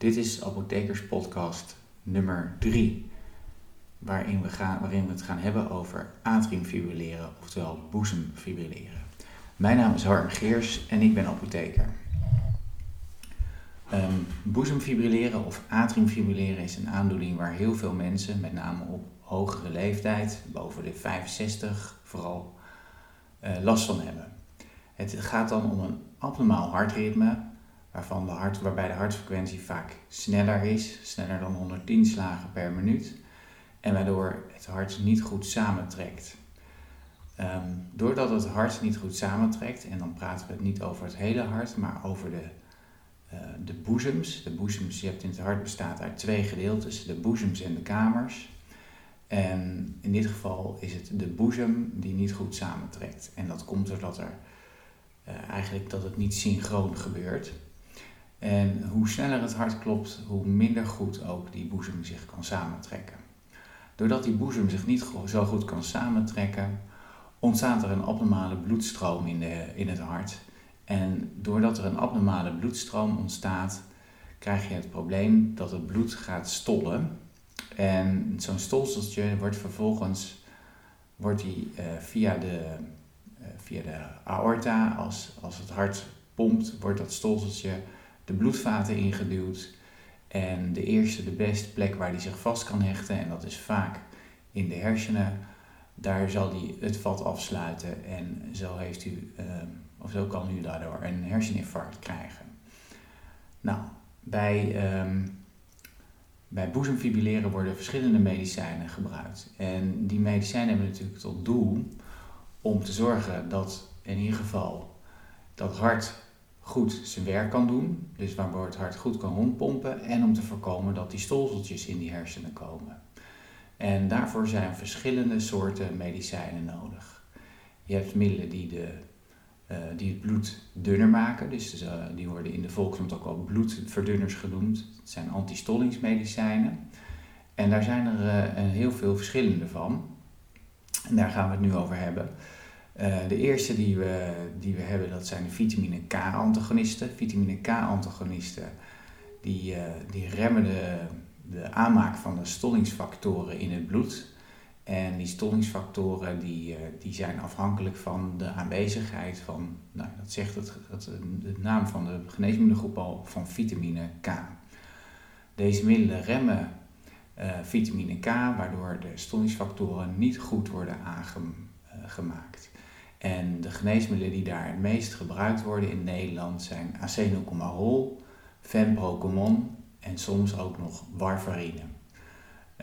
Dit is Apothekers Podcast nummer 3, waarin we, waarin we het gaan hebben over atriumfibrilleren, oftewel boezemfibrilleren. Mijn naam is Harm Geers en ik ben apotheker. Um, boezemfibrilleren of atriumfibrilleren is een aandoening waar heel veel mensen, met name op hogere leeftijd, boven de 65 vooral, uh, last van hebben. Het gaat dan om een abnormaal hartritme, hart, waarbij de hartfrequentie vaak sneller is, sneller dan 110 slagen per minuut, en waardoor het hart niet goed samentrekt. Um, doordat het hart niet goed samentrekt, en dan praten we niet over het hele hart, maar over de, uh, de boezems. De boezems, je hebt in het hart bestaat uit twee gedeeltes, de boezems en de kamers. En in dit geval is het de boezem die niet goed samentrekt. En dat komt doordat er uh, eigenlijk dat het niet synchroon gebeurt. En hoe sneller het hart klopt, hoe minder goed ook die boezem zich kan samentrekken. Doordat die boezem zich niet zo goed kan samentrekken, ontstaat er een abnormale bloedstroom in, de, in het hart. En doordat er een abnormale bloedstroom ontstaat, krijg je het probleem dat het bloed gaat stollen. En zo'n stolseltje wordt vervolgens wordt die, uh, via, de, uh, via de aorta, als, als het hart pompt, wordt dat stolseltje de bloedvaten ingeduwd. En de eerste, de beste plek waar die zich vast kan hechten, en dat is vaak in de hersenen, daar zal die het vat afsluiten en zo heeft u, uh, of zo kan u daardoor een herseninfarct krijgen. Nou, bij, um, bij boezemfibrilleren worden verschillende medicijnen gebruikt. En die medicijnen hebben natuurlijk tot doel om te zorgen dat in ieder geval dat hart goed zijn werk kan doen, dus waardoor het hart goed kan rondpompen en om te voorkomen dat die stolseltjes in die hersenen komen. En daarvoor zijn verschillende soorten medicijnen nodig. Je hebt middelen die, de, uh, die het bloed dunner maken, dus uh, die worden in de volksmond ook wel bloedverdunners genoemd. Het zijn antistollingsmedicijnen. En daar zijn er uh, heel veel verschillende van. En daar gaan we het nu over hebben. Uh, de eerste die we, die we hebben, dat zijn de vitamine K-antagonisten. Vitamine K-antagonisten die, uh, die remmen de, de aanmaak van de stollingsfactoren in het bloed. En die stollingsfactoren die, uh, die zijn afhankelijk van de aanwezigheid van, nou, dat zegt het, het, de naam van de geneesmiddelengroep al, van vitamine K. Deze middelen remmen vitamine K, waardoor de stollingsfactoren niet goed worden aangemaakt. En de geneesmiddelen die daar het meest gebruikt worden in Nederland zijn acenocomarol, fenprocomon en soms ook nog warfarine.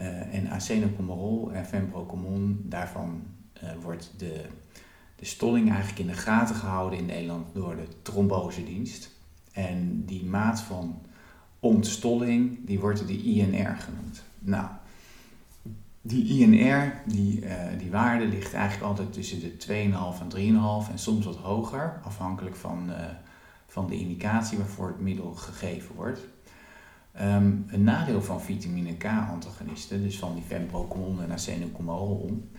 Uh, en acenocomarol en fenprocomon, daarvan uh, wordt de, de stolling eigenlijk in de gaten gehouden in Nederland door de trombosedienst. En die maat van ontstolling, die wordt de INR genoemd. Nou, die INR, die, uh, die waarde ligt eigenlijk altijd tussen de 2,5 en 3,5 en soms wat hoger, afhankelijk van, uh, van de indicatie waarvoor het middel gegeven wordt. Um, een nadeel van vitamine K-antagonisten, dus van die fenprocomon en acenocomarol,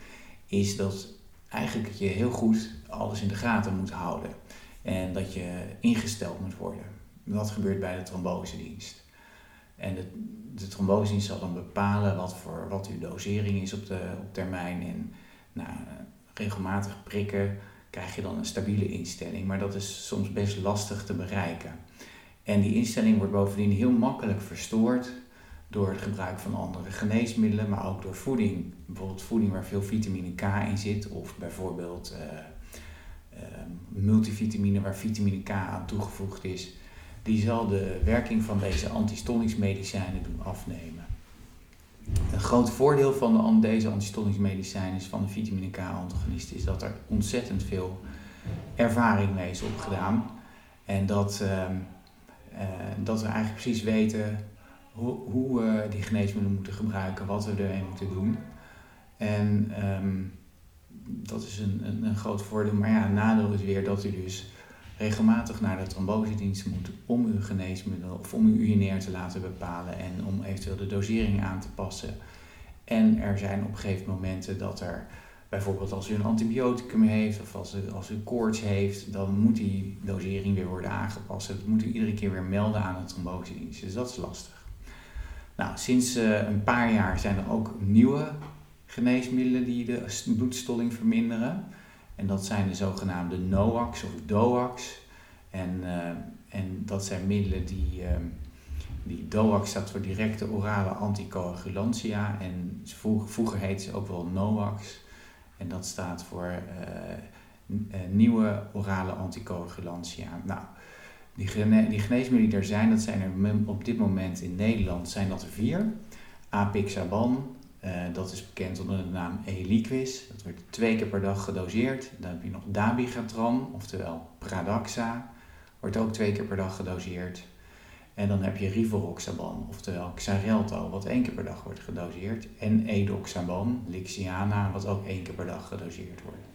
is dat eigenlijk je heel goed alles in de gaten moet houden en dat je ingesteld moet worden. Dat gebeurt bij de trombosedienst. En de, de trombosedienst zal dan bepalen wat, voor, wat uw dosering is op, de, op termijn. En nou, regelmatig prikken krijg je dan een stabiele instelling. Maar dat is soms best lastig te bereiken. En die instelling wordt bovendien heel makkelijk verstoord door het gebruik van andere geneesmiddelen, maar ook door voeding. Bijvoorbeeld voeding waar veel vitamine K in zit, of bijvoorbeeld uh, multivitamine waar vitamine K aan toegevoegd is die zal de werking van deze antistollingsmedicijnen doen afnemen. Een groot voordeel van de, deze antistollingsmedicijnen van de vitamine K-antagonisten is dat er ontzettend veel ervaring mee is opgedaan. En dat, uh, uh, dat we eigenlijk precies weten hoe, hoe we die geneesmiddelen moeten gebruiken, wat we ermee moeten doen. En um, dat is een, een, een, groot voordeel. Maar ja, nadeel is weer dat u dus regelmatig naar de trombosedienst moet om uw geneesmiddel of om uw UNR te laten bepalen en om eventueel de dosering aan te passen. En er zijn op gegeven momenten dat er bijvoorbeeld als u een antibioticum heeft of als u, als u koorts heeft, dan moet die dosering weer worden aangepast. Dat moet u iedere keer weer melden aan de trombosedienst. Dus dat is lastig. Nou, sinds uh, een paar jaar zijn er ook nieuwe geneesmiddelen die de bloedstolling verminderen. En dat zijn de zogenaamde NOACs of DOACs. En, uh, en dat zijn middelen die, uh, die DOAC staat voor directe orale anticoagulantia. En vroeger, heette ze ook wel NOACs. En dat staat voor uh, nieuwe orale anticoagulantia. Nou, die, gene die geneesmiddelen die er zijn, dat zijn er op dit moment in Nederland zijn dat er vier. Apixaban, uh, dat is bekend onder de naam Eliquis. Dat wordt twee keer per dag gedoseerd. Dan heb je nog Dabigatran, oftewel Pradaxa. Wordt ook twee keer per dag gedoseerd. En dan heb je Rivaroxaban, oftewel Xarelto, wat één keer per dag wordt gedoseerd. En Edoxaban, Lixiana, wat ook één keer per dag gedoseerd wordt.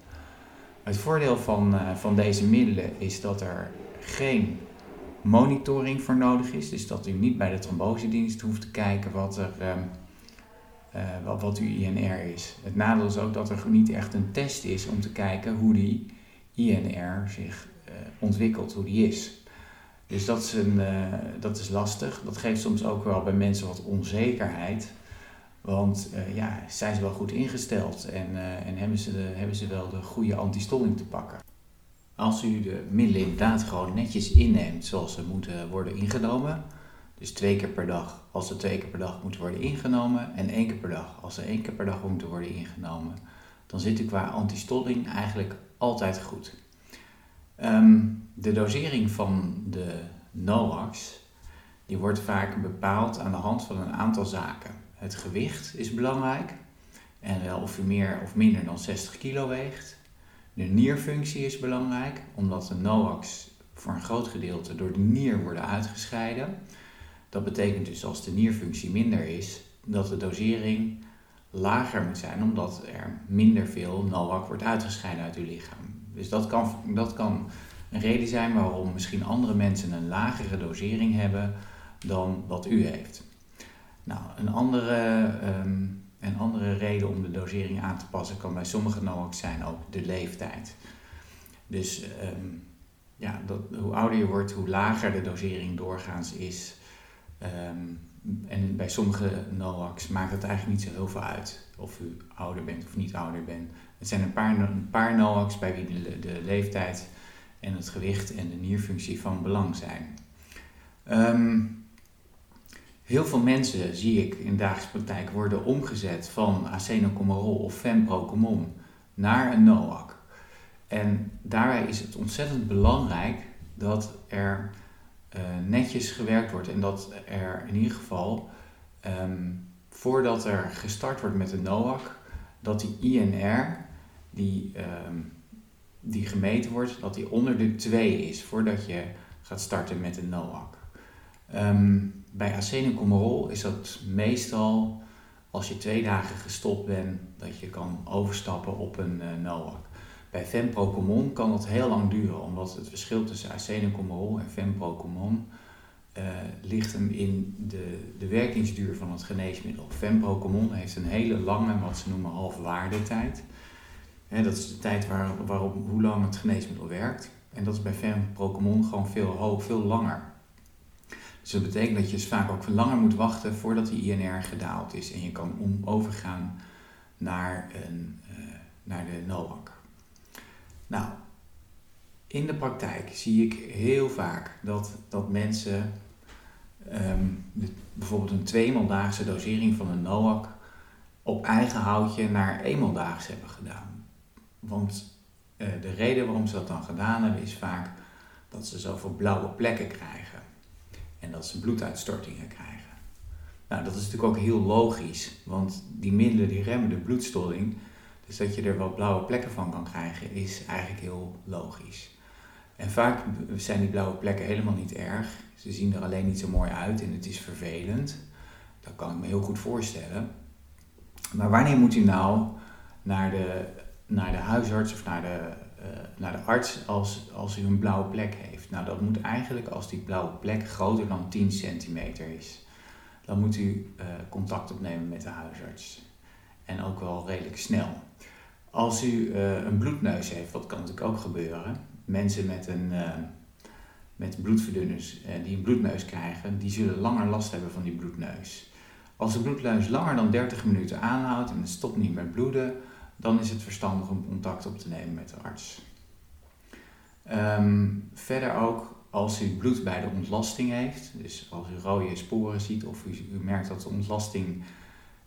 Het voordeel van, uh, van deze middelen is dat er geen monitoring voor nodig is. Dus dat u niet bij de trombosedienst hoeft te kijken wat, er, uh, wat, wat uw INR is. Het nadeel is ook dat er niet echt een test is om te kijken hoe die INR zich ontwikkelt, hoe die is. Dus dat is, uh, dat is lastig. Dat geeft soms ook wel bij mensen wat onzekerheid. Want ja, zijn ze wel goed ingesteld en, en hebben, ze hebben ze wel de goede antistolling te pakken. Als u de middelen inderdaad gewoon netjes inneemt zoals ze moeten worden ingenomen, dus twee keer per dag als ze twee keer per dag moeten worden ingenomen en één keer per dag als ze één keer per dag moeten worden ingenomen, dan zit u qua antistolling eigenlijk altijd goed. Um, de dosering van de NOACs die wordt vaak bepaald aan de hand van een aantal zaken. Het gewicht is belangrijk en wel of u meer of minder dan 60 kilo weegt. De nierfunctie is belangrijk omdat de NOACs voor een groot gedeelte door de nier worden uitgescheiden. Dat betekent dus als de nierfunctie minder is, dat de dosering lager moet zijn omdat er minder veel NOAC wordt uitgescheiden uit uw lichaam. Dus dat kan, dat kan een reden zijn waarom misschien andere mensen een lagere dosering hebben dan wat u heeft. Nou, een andere, um, een andere reden om de dosering aan te passen kan bij sommige NOACs zijn ook de leeftijd. Dus um, ja, dat, hoe ouder je wordt, hoe lager de dosering doorgaans is. Um, en bij sommige NOACs maakt het eigenlijk niet zo heel veel uit of u ouder bent of niet ouder bent. Het zijn een paar, een paar NOACs bij wie de, leeftijd en het gewicht en de nierfunctie van belang zijn. Um, heel veel mensen, zie ik in dagelijkse praktijk, worden omgezet van acenocomerol of femprocomon naar een NOAC. En daarbij is het ontzettend belangrijk dat er uh, netjes gewerkt wordt en dat er in ieder geval um, voordat er gestart wordt met de NOAC, dat die INR, die um, die gemeten wordt, dat die onder de 2 is voordat je gaat starten met een NOAC. Um, bij acetylcomerol is dat meestal als je twee dagen gestopt bent, dat je kan overstappen op een uh, NOAC. Bij femprocomon kan dat heel lang duren, omdat het verschil tussen acetylcomerol en femprocomon uh, ligt hem in de, de werkingsduur van het geneesmiddel. Femprocomon heeft een hele lange, wat ze noemen halfwaardetijd dat is de tijd waar, waarop, hoe lang het geneesmiddel werkt. En dat is bij Femprocomon gewoon veel, hoog, veel langer. Dus dat betekent dat je dus vaak ook langer moet wachten voordat die INR gedaald is. En je kan overgaan naar, een, uh, naar de NOAC. Nou, in de praktijk zie ik heel vaak dat, dat mensen de, bijvoorbeeld een tweemaldaagse dosering van een NOAC op eigen houtje naar eenmaaldaags hebben gedaan. Want uh, de reden waarom ze dat dan gedaan hebben is vaak dat ze zoveel blauwe plekken krijgen. En dat ze bloeduitstortingen krijgen. Nou, dat is natuurlijk ook heel logisch, want die middelen die remmen de bloedstolling. Dus dat je er wat blauwe plekken van kan krijgen, is eigenlijk heel logisch. En vaak zijn die blauwe plekken helemaal niet erg. Ze zien er alleen niet zo mooi uit en het is vervelend. Dat kan ik me heel goed voorstellen. Maar wanneer moet u nou naar de naar de huisarts of naar de, uh, naar de arts als, als u een blauwe plek heeft. Nou, dat moet eigenlijk als die blauwe plek groter dan 10 centimeter is. Dan moet u uh, contact opnemen met de huisarts. En ook wel redelijk snel. Als u een bloedneus heeft, wat kan natuurlijk ook gebeuren, mensen met, een, met bloedverdunners die een bloedneus krijgen, die zullen langer last hebben van die bloedneus. Als de bloedneus langer dan 30 minuten aanhoudt en het stopt niet met bloeden, dan is het verstandig om contact op te nemen met de arts. Ehm, verder ook als u bloed bij de ontlasting heeft, dus als u rode sporen ziet of u merkt dat de ontlasting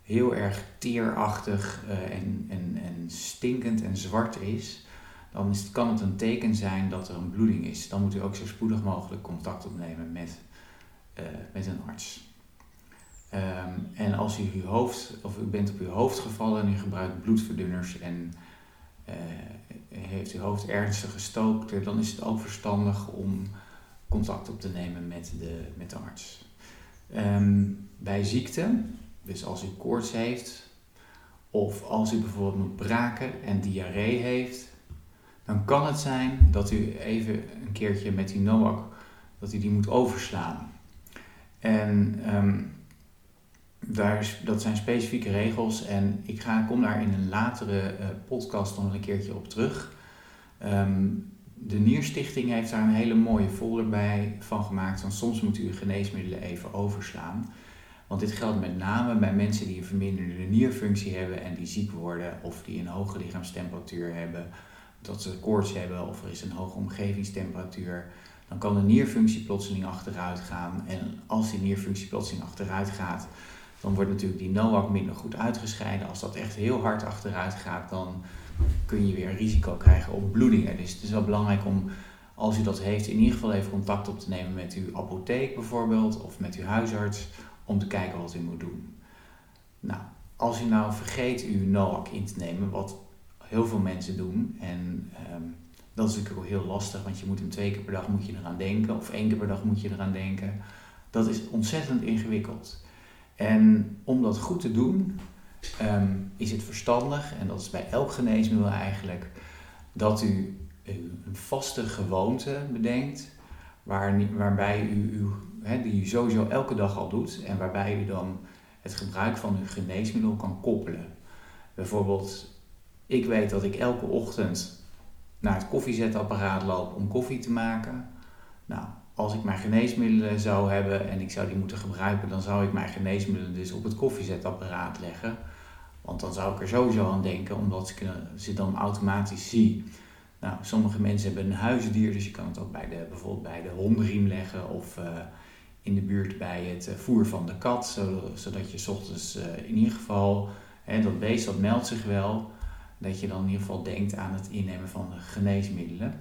heel erg teerachtig uh, en, en, en stinkend en zwart is, dan is, kan het een teken zijn dat er een bloeding is. Dan moet u ook zo spoedig mogelijk contact opnemen met, uh, met een arts. Um, en als u uw hoofd, of u bent op uw hoofd gevallen en u gebruikt bloedverdunners en uh, heeft uw hoofd ernstig gestookt, dan is het ook verstandig om contact op te nemen met de, met de arts. Um, bij ziekte, dus als u koorts heeft, of als u bijvoorbeeld moet braken en diarree heeft, dan kan het zijn dat u even een keertje met die NOAC, dat u die moet overslaan. En um, daar, dat zijn specifieke regels en ik ga, kom daar in een latere uh, podcast nog een keertje op terug. Um, de Nierstichting heeft daar een hele mooie folder bij van gemaakt. Want soms moet u geneesmiddelen even overslaan. Want dit geldt met name bij mensen die een verminderde nierfunctie hebben en die ziek worden of die een hoge lichaamstemperatuur hebben, dat ze koorts hebben of er is een hoge omgevingstemperatuur. Dan kan de nierfunctie plotseling achteruit gaan. En als die nierfunctie plotseling achteruit gaat, dan wordt natuurlijk die NOAC minder goed uitgescheiden. Als dat echt heel hard achteruit gaat, dan kun je weer risico krijgen op bloedingen. Dus het is wel belangrijk om, als u dat heeft, in ieder geval even contact op te nemen met uw apotheek bijvoorbeeld of met uw huisarts om te kijken wat u moet doen. Nou, als u nou vergeet uw NOAC in te nemen, wat heel veel mensen doen, en um, dat is natuurlijk ook heel lastig, want je moet hem twee keer per dag moet je eraan denken, of één keer per dag moet je eraan denken. Dat is ontzettend ingewikkeld. En om dat goed te doen, um, is het verstandig, en dat is bij elk geneesmiddel eigenlijk, dat u een vaste gewoonte bedenkt, waar, waarbij u, u hè, die u sowieso elke dag al doet, en waarbij u dan het gebruik van uw geneesmiddel kan koppelen. Bijvoorbeeld, ik weet dat ik elke ochtend naar het koffiezetapparaat loop om koffie te maken. Nou, als ik mijn geneesmiddelen zou hebben en ik zou die moeten gebruiken, dan zou ik mijn geneesmiddelen dus op het koffiezetapparaat leggen. Want dan zou ik er sowieso aan denken, omdat ik ze dan automatisch zie. Nou, sommige mensen hebben een huisdier, dus je kan het ook bij de, bijvoorbeeld bij de hondenriem leggen of uh, in de buurt bij het eh, voer van de kat, zodat je ochtends uh, in ieder geval, hè, dat beest dat meldt zich wel, dat je dan in ieder geval denkt aan het innemen van geneesmiddelen.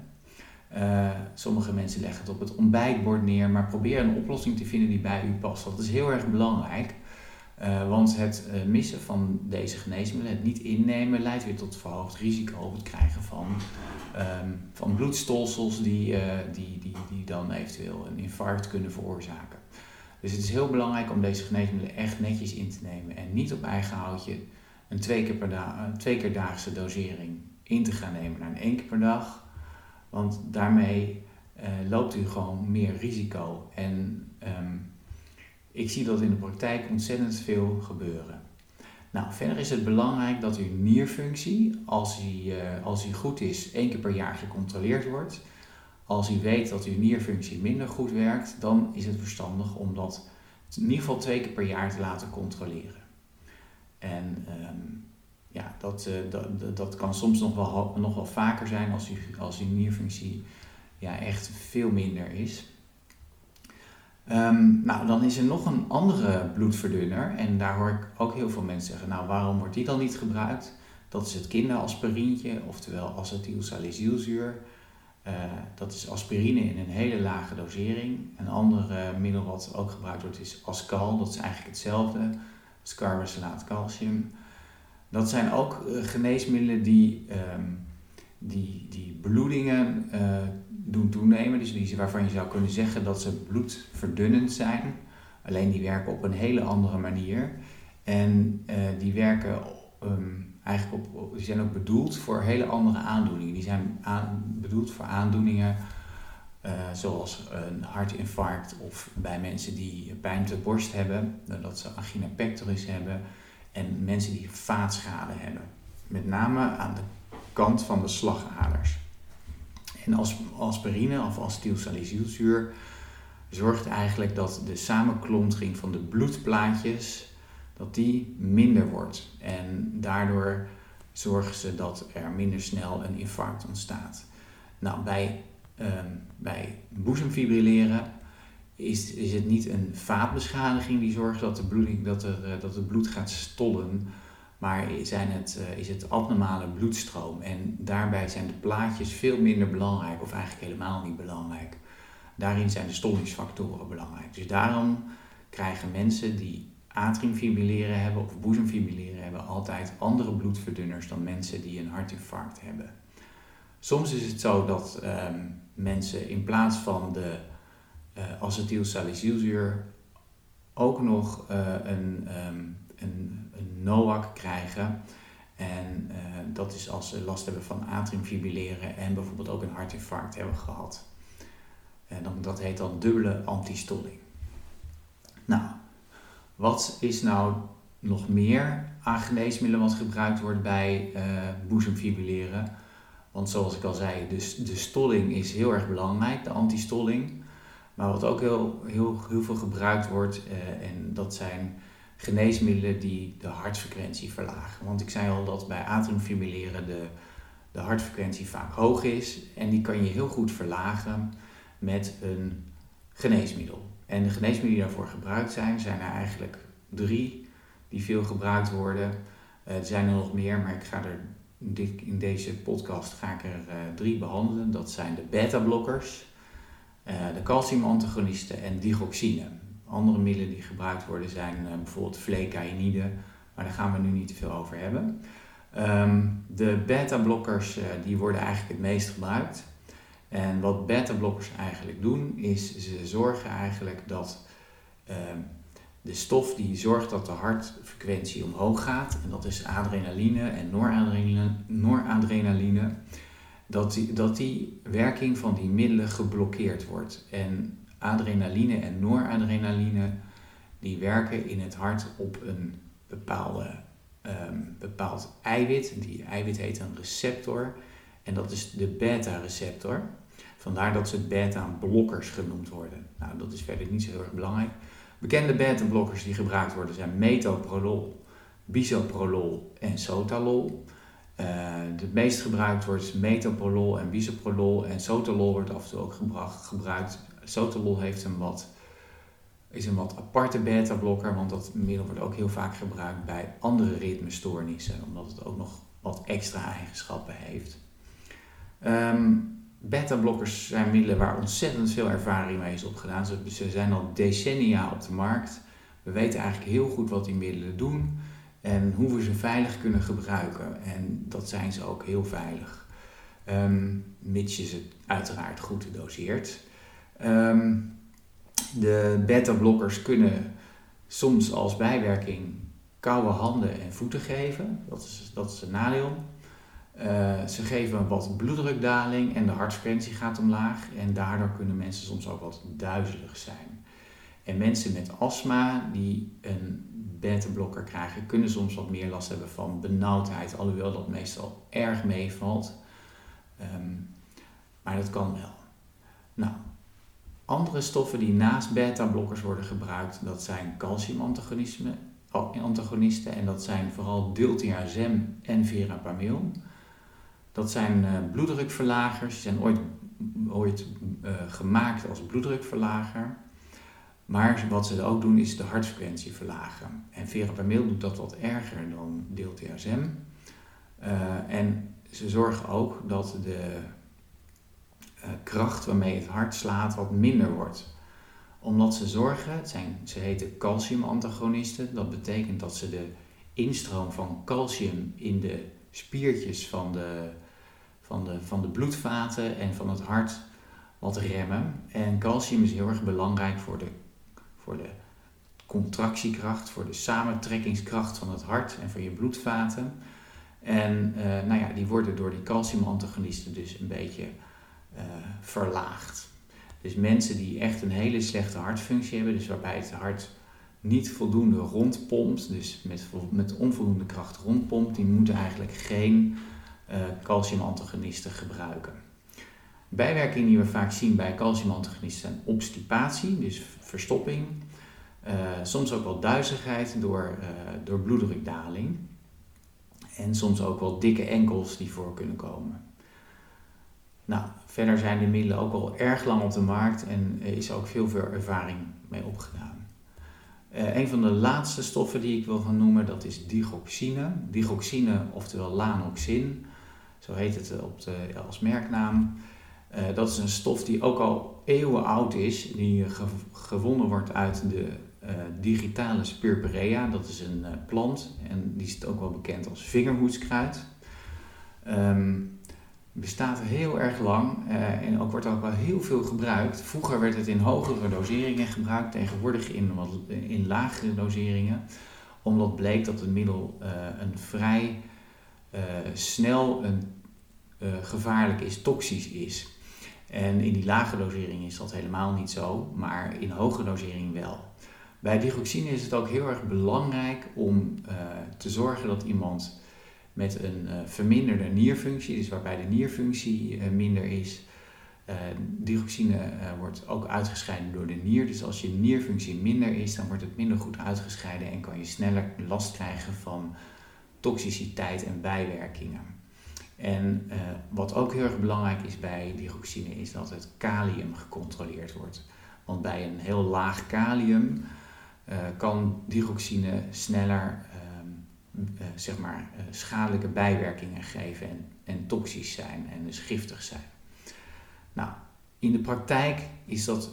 Uh, sommige mensen leggen het op het ontbijtbord neer, maar probeer een oplossing te vinden die bij u past. Dat is heel erg belangrijk, uh, want het uh, missen van deze geneesmiddelen, het niet innemen, leidt weer tot verhoogd risico op het krijgen van, um, van bloedstolsels die, die, die, die dan eventueel een infarct kunnen veroorzaken. Dus het is heel belangrijk om deze geneesmiddelen echt netjes in te nemen en niet op eigen houtje een twee keer, per da twee keer daagse dosering in te gaan nemen naar een één keer per dag want daarmee loopt u gewoon meer risico. En um, ik zie dat in de praktijk ontzettend veel gebeuren. Nou, verder is het belangrijk dat uw nierfunctie, als die, uh, als die goed is, één keer per jaar gecontroleerd wordt. Als u weet dat uw nierfunctie minder goed werkt, dan is het verstandig om dat in ieder geval twee keer per jaar te laten controleren. En um, ja, dat, uh, dat, dat kan soms nog wel, nog wel vaker zijn als, u, als uw nierfunctie ja, echt veel minder is. Um, nou, dan is er nog een andere bloedverdunner en daar hoor ik ook heel veel mensen zeggen, nou waarom wordt die dan niet gebruikt? Dat is het kinderaspirintje, oftewel acetylsalicylzuur. Uh, dat is aspirine in een hele lage dosering. Een ander middel wat ook gebruikt wordt is Ascal, dat is eigenlijk hetzelfde, ascarbazelaat calcium. Dat zijn ook uh, geneesmiddelen die, um, die, die bloedingen uh, doen toenemen. Dus die, waarvan je zou kunnen zeggen dat ze bloedverdunnend zijn. Alleen die werken op een hele andere manier. En uh, die werken um, eigenlijk op, die zijn ook bedoeld voor hele andere aandoeningen. Die zijn aan, bedoeld voor aandoeningen uh, zoals een hartinfarct of bij mensen die pijn op de borst hebben, dat ze angina pectoris hebben en mensen die vaatschade hebben. met name aan de kant van de slagaders. En als aspirine of acetylsalicylzuur zorgt eigenlijk dat de samenklontering van de bloedplaatjes dat die minder wordt. En daardoor zorgen ze dat er minder snel een infarct ontstaat. Nou, bij, um, bij boezemfibrilleren is, is het niet een vaatbeschadiging die zorgt dat, de bloeding, dat, er, eh, dat het bloed gaat stollen, maar zijn het, uh, is het abnormale bloedstroom. En daarbij zijn de plaatjes veel minder belangrijk, of eigenlijk helemaal niet belangrijk. Daarin zijn de stollingsfactoren belangrijk. Dus daarom krijgen mensen die atriumfibrilleren hebben of boezemfibrilleren hebben altijd andere bloedverdunners dan mensen die een hartinfarct hebben. Soms is het zo dat um, mensen in plaats van de uh, acetylsalicylzuur ook nog uh, een, um, een, een NOAC krijgen. En uh, dat is als ze last hebben van atriumfibrilleren en bijvoorbeeld ook een hartinfarct hebben gehad. En dan, dat heet dan dubbele antistolling. Nou, wat is nou nog meer aan geneesmiddelen wat gebruikt wordt bij uh, boezemfibrilleren? Want zoals ik al zei, de, de stolling is heel erg belangrijk, de antistolling. Maar wat ook heel, heel, heel veel gebruikt wordt, uh, en dat zijn geneesmiddelen die de hartfrequentie verlagen. Want ik zei al dat bij atriumfibrilleren de, de hartfrequentie vaak hoog is. En die kan je heel goed verlagen met een geneesmiddel. En de geneesmiddelen die daarvoor gebruikt zijn, zijn er eigenlijk drie die veel gebruikt worden. Uh, er zijn er nog meer, maar ik ga er in deze podcast ga ik er uh, drie behandelen. Dat zijn de beta-blokkers, uh, de calciumantagonisten en digoxine. Andere middelen die gebruikt worden zijn bijvoorbeeld flecainide, maar daar gaan we nu niet te veel over hebben. Um, de beta-blokkers die worden eigenlijk het meest gebruikt. En wat beta-blokkers eigenlijk doen, is ze zorgen eigenlijk dat uh, de stof die zorgt dat de hartfrequentie omhoog gaat, en dat is adrenaline en noradrenaline, noradrenaline dat, die, dat die werking van die middelen geblokkeerd wordt. En adrenaline en noradrenaline die werken in het hart op een bepaalde, um, bepaald eiwit. Die eiwit heet een receptor. En dat is de beta-receptor. Vandaar dat ze beta-blokkers genoemd worden. Nou, dat is verder niet zo heel erg belangrijk. Bekende beta-blokkers die gebruikt worden zijn metoprolol, bisoprolol en sotalol. Uh, het meest gebruikt wordt metoprolol en bisoprolol en sotalol wordt af en toe ook gebruikt. Sotalol heeft een wat, is een wat aparte beta-blokker, want dat middel wordt ook heel vaak gebruikt bij andere ritmestoornissen, omdat het ook nog wat extra eigenschappen heeft. Um, Beta-blokkers zijn middelen waar ontzettend veel ervaring mee is opgedaan. Ze, zijn al decennia op de markt. We weten eigenlijk heel goed wat die middelen doen en hoe we ze veilig kunnen gebruiken. En dat zijn ze ook heel veilig, um, mits je ze uiteraard goed doseert. Um, de beta-blokkers kunnen soms als bijwerking koude handen en voeten geven. Dat is, dat is een nadeel. Uh, ze geven wat bloeddrukdaling en de hartfrequentie gaat omlaag. En daardoor kunnen mensen soms ook wat duizelig zijn. En mensen met astma die een beta-blokker krijgen, kunnen soms wat meer last hebben van benauwdheid. Alhoewel dat meestal erg meevalt. Um, maar dat kan wel. Nou, andere stoffen die naast beta-blokkers worden gebruikt, dat zijn calciumantagonisten. En dat zijn vooral diltiazem en verapamil. Dat zijn uh, bloeddrukverlagers. Die zijn ooit, ooit uh, gemaakt als bloeddrukverlager. Maar wat ze ook doen is de hartfrequentie verlagen. En verapamil doet dat wat erger dan diltiazem. Uh, en ze zorgen ook dat de kracht waarmee het hart slaat wat minder wordt. Omdat ze zorgen, zijn, ze heten calciumantagonisten. Dat betekent dat ze de instroom van calcium in de spiertjes van de van de, van de bloedvaten en van het hart wat remmen. En calcium is heel erg belangrijk voor de, voor de contractiekracht, voor de samentrekkingskracht van het hart en van je bloedvaten. En uh, nou ja, die worden door die calciumantagonisten dus een beetje uh, verlaagd. Dus mensen die echt een hele slechte hartfunctie hebben, dus waarbij het hart niet voldoende rondpompt, dus met, met onvoldoende kracht rondpompt, die moeten eigenlijk geen uh, calciumantagonisten gebruiken. Bijwerkingen die we vaak zien bij calciumantagonisten zijn obstipatie, dus verstopping. Uh, soms ook wel duizigheid door, door bloeddrukdaling. En soms ook wel dikke enkels die voor kunnen komen. Nou, verder zijn de middelen ook al erg lang op de markt en is ook veel, veel ervaring mee opgedaan. Uh, een van de laatste stoffen die ik wil gaan noemen, dat is digoxine. Digoxine, oftewel lanoxin, zo heet het op de, als merknaam. Uh, dat is een stof die ook al eeuwen oud is, die gewonnen wordt uit de uh, digitale spurperea. Dat is een plant en die is ook wel bekend als vingerhoedskruid. Um, bestaat heel erg lang uh, en ook wordt ook wel heel veel gebruikt. Vroeger werd het in hogere doseringen gebruikt, tegenwoordig in, wat, in lagere doseringen, omdat bleek dat het middel uh, een vrij uh, snel een, gevaarlijk is, toxisch is. En in die lage dosering is dat helemaal niet zo, maar in hoge dosering wel. Bij dioxine is het ook heel erg belangrijk om te zorgen dat iemand met een uh, verminderde nierfunctie, dus waarbij de nierfunctie uh, minder is. Uh, dioxine wordt ook uitgescheiden door de nier, dus als je nierfunctie minder is, dan wordt het minder goed uitgescheiden en kan je sneller last krijgen van toxiciteit en bijwerkingen. En wat ook heel erg belangrijk is bij dioxine is dat het kalium gecontroleerd wordt. Want bij een heel laag kalium kan dioxine sneller zeg maar, uh, schadelijke bijwerkingen geven en, en toxisch zijn en dus giftig zijn. Nou, in de praktijk is dat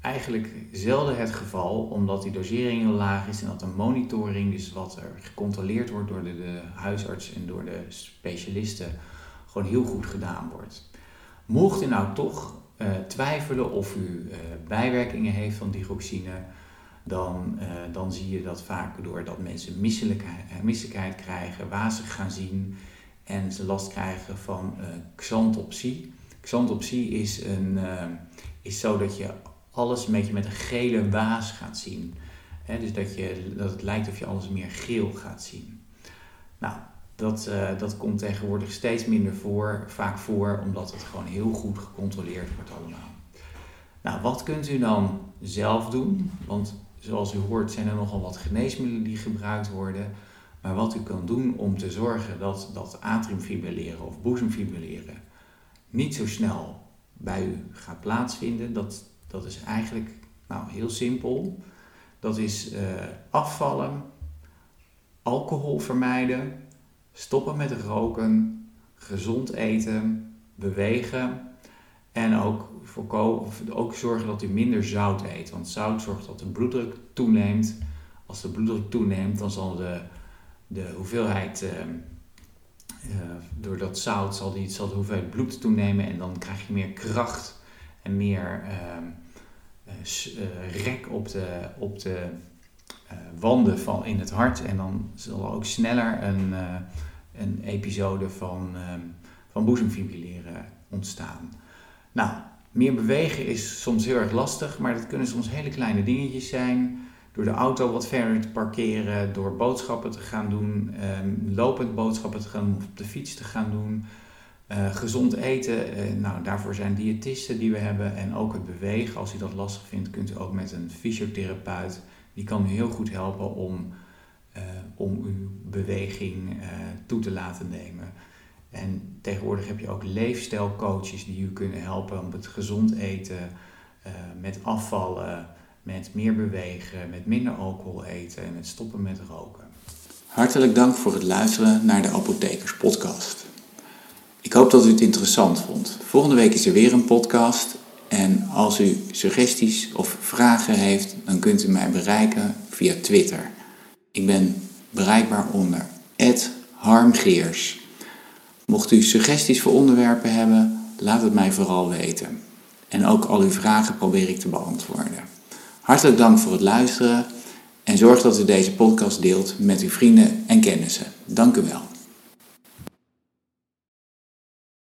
eigenlijk zelden het geval, omdat die dosering heel laag is en dat de monitoring, dus wat er gecontroleerd wordt door de, huisarts en door de specialisten, gewoon heel goed gedaan wordt. Mocht u nou toch uh, twijfelen of u bijwerkingen heeft van digoxine, dan, uh, dan zie je dat vaak doordat mensen misselijkheid, eh, misselijkheid krijgen, wazig gaan zien en ze last krijgen van uh, xanthopsie. Xanthopsie is, een, is zo dat je alles een beetje met een gele waas gaat zien. Dus dat, je, dat het lijkt of je alles meer geel gaat zien. Nou, dat, dat komt tegenwoordig steeds minder voor, vaak voor, omdat het gewoon heel goed gecontroleerd wordt allemaal. Nou, wat kunt u dan zelf doen? Want zoals u hoort zijn er nogal wat geneesmiddelen die gebruikt worden. Maar wat u kan doen om te zorgen dat dat atriumfibrilleren of boezemfibrilleren niet zo snel bij u gaat plaatsvinden, dat, dat is eigenlijk nou, heel simpel. Dat is uh, afvallen, alcohol vermijden, stoppen met roken, gezond eten, bewegen en ook voorkomen, of ook zorgen dat u minder zout eet. Want zout zorgt dat de bloeddruk toeneemt. Als de bloeddruk toeneemt, dan zal de, de hoeveelheid, uh, door dat zout, zal, die, zal de hoeveelheid bloed toenemen. En dan krijg je meer kracht en meer uh, rek op de, op de wanden van, in het hart. En dan zal ook sneller een, een episode van, van boezemfibrilleren ontstaan. Nou, meer bewegen is soms heel erg lastig, maar dat kunnen soms hele kleine dingetjes zijn. Door de auto wat verder te parkeren, door boodschappen te gaan doen, um, lopend boodschappen te gaan doen of op de fiets te gaan doen. Uh, gezond eten, uh, nou, daarvoor zijn diëtisten die we hebben. En ook het bewegen, als u dat lastig vindt, kunt u ook met een fysiotherapeut. Die kan u heel goed helpen om, uh, om uw beweging toe te laten nemen. En tegenwoordig heb je ook leefstijlcoaches die u kunnen helpen om het gezond eten, uh, met afvallen, met meer bewegen, met minder alcohol eten en met stoppen met roken. Hartelijk dank voor het luisteren naar de Apothekers Podcast. Ik hoop dat u het interessant vond. Volgende week is er weer een podcast. En als u suggesties of vragen heeft, dan kunt u mij bereiken via Twitter. Ik ben bereikbaar onder harmgeers. Mocht u suggesties voor onderwerpen hebben, laat het mij vooral weten. En ook al uw vragen probeer ik te beantwoorden. Hartelijk dank voor het luisteren en zorg dat u deze podcast deelt met uw vrienden en kennissen. Dank u wel.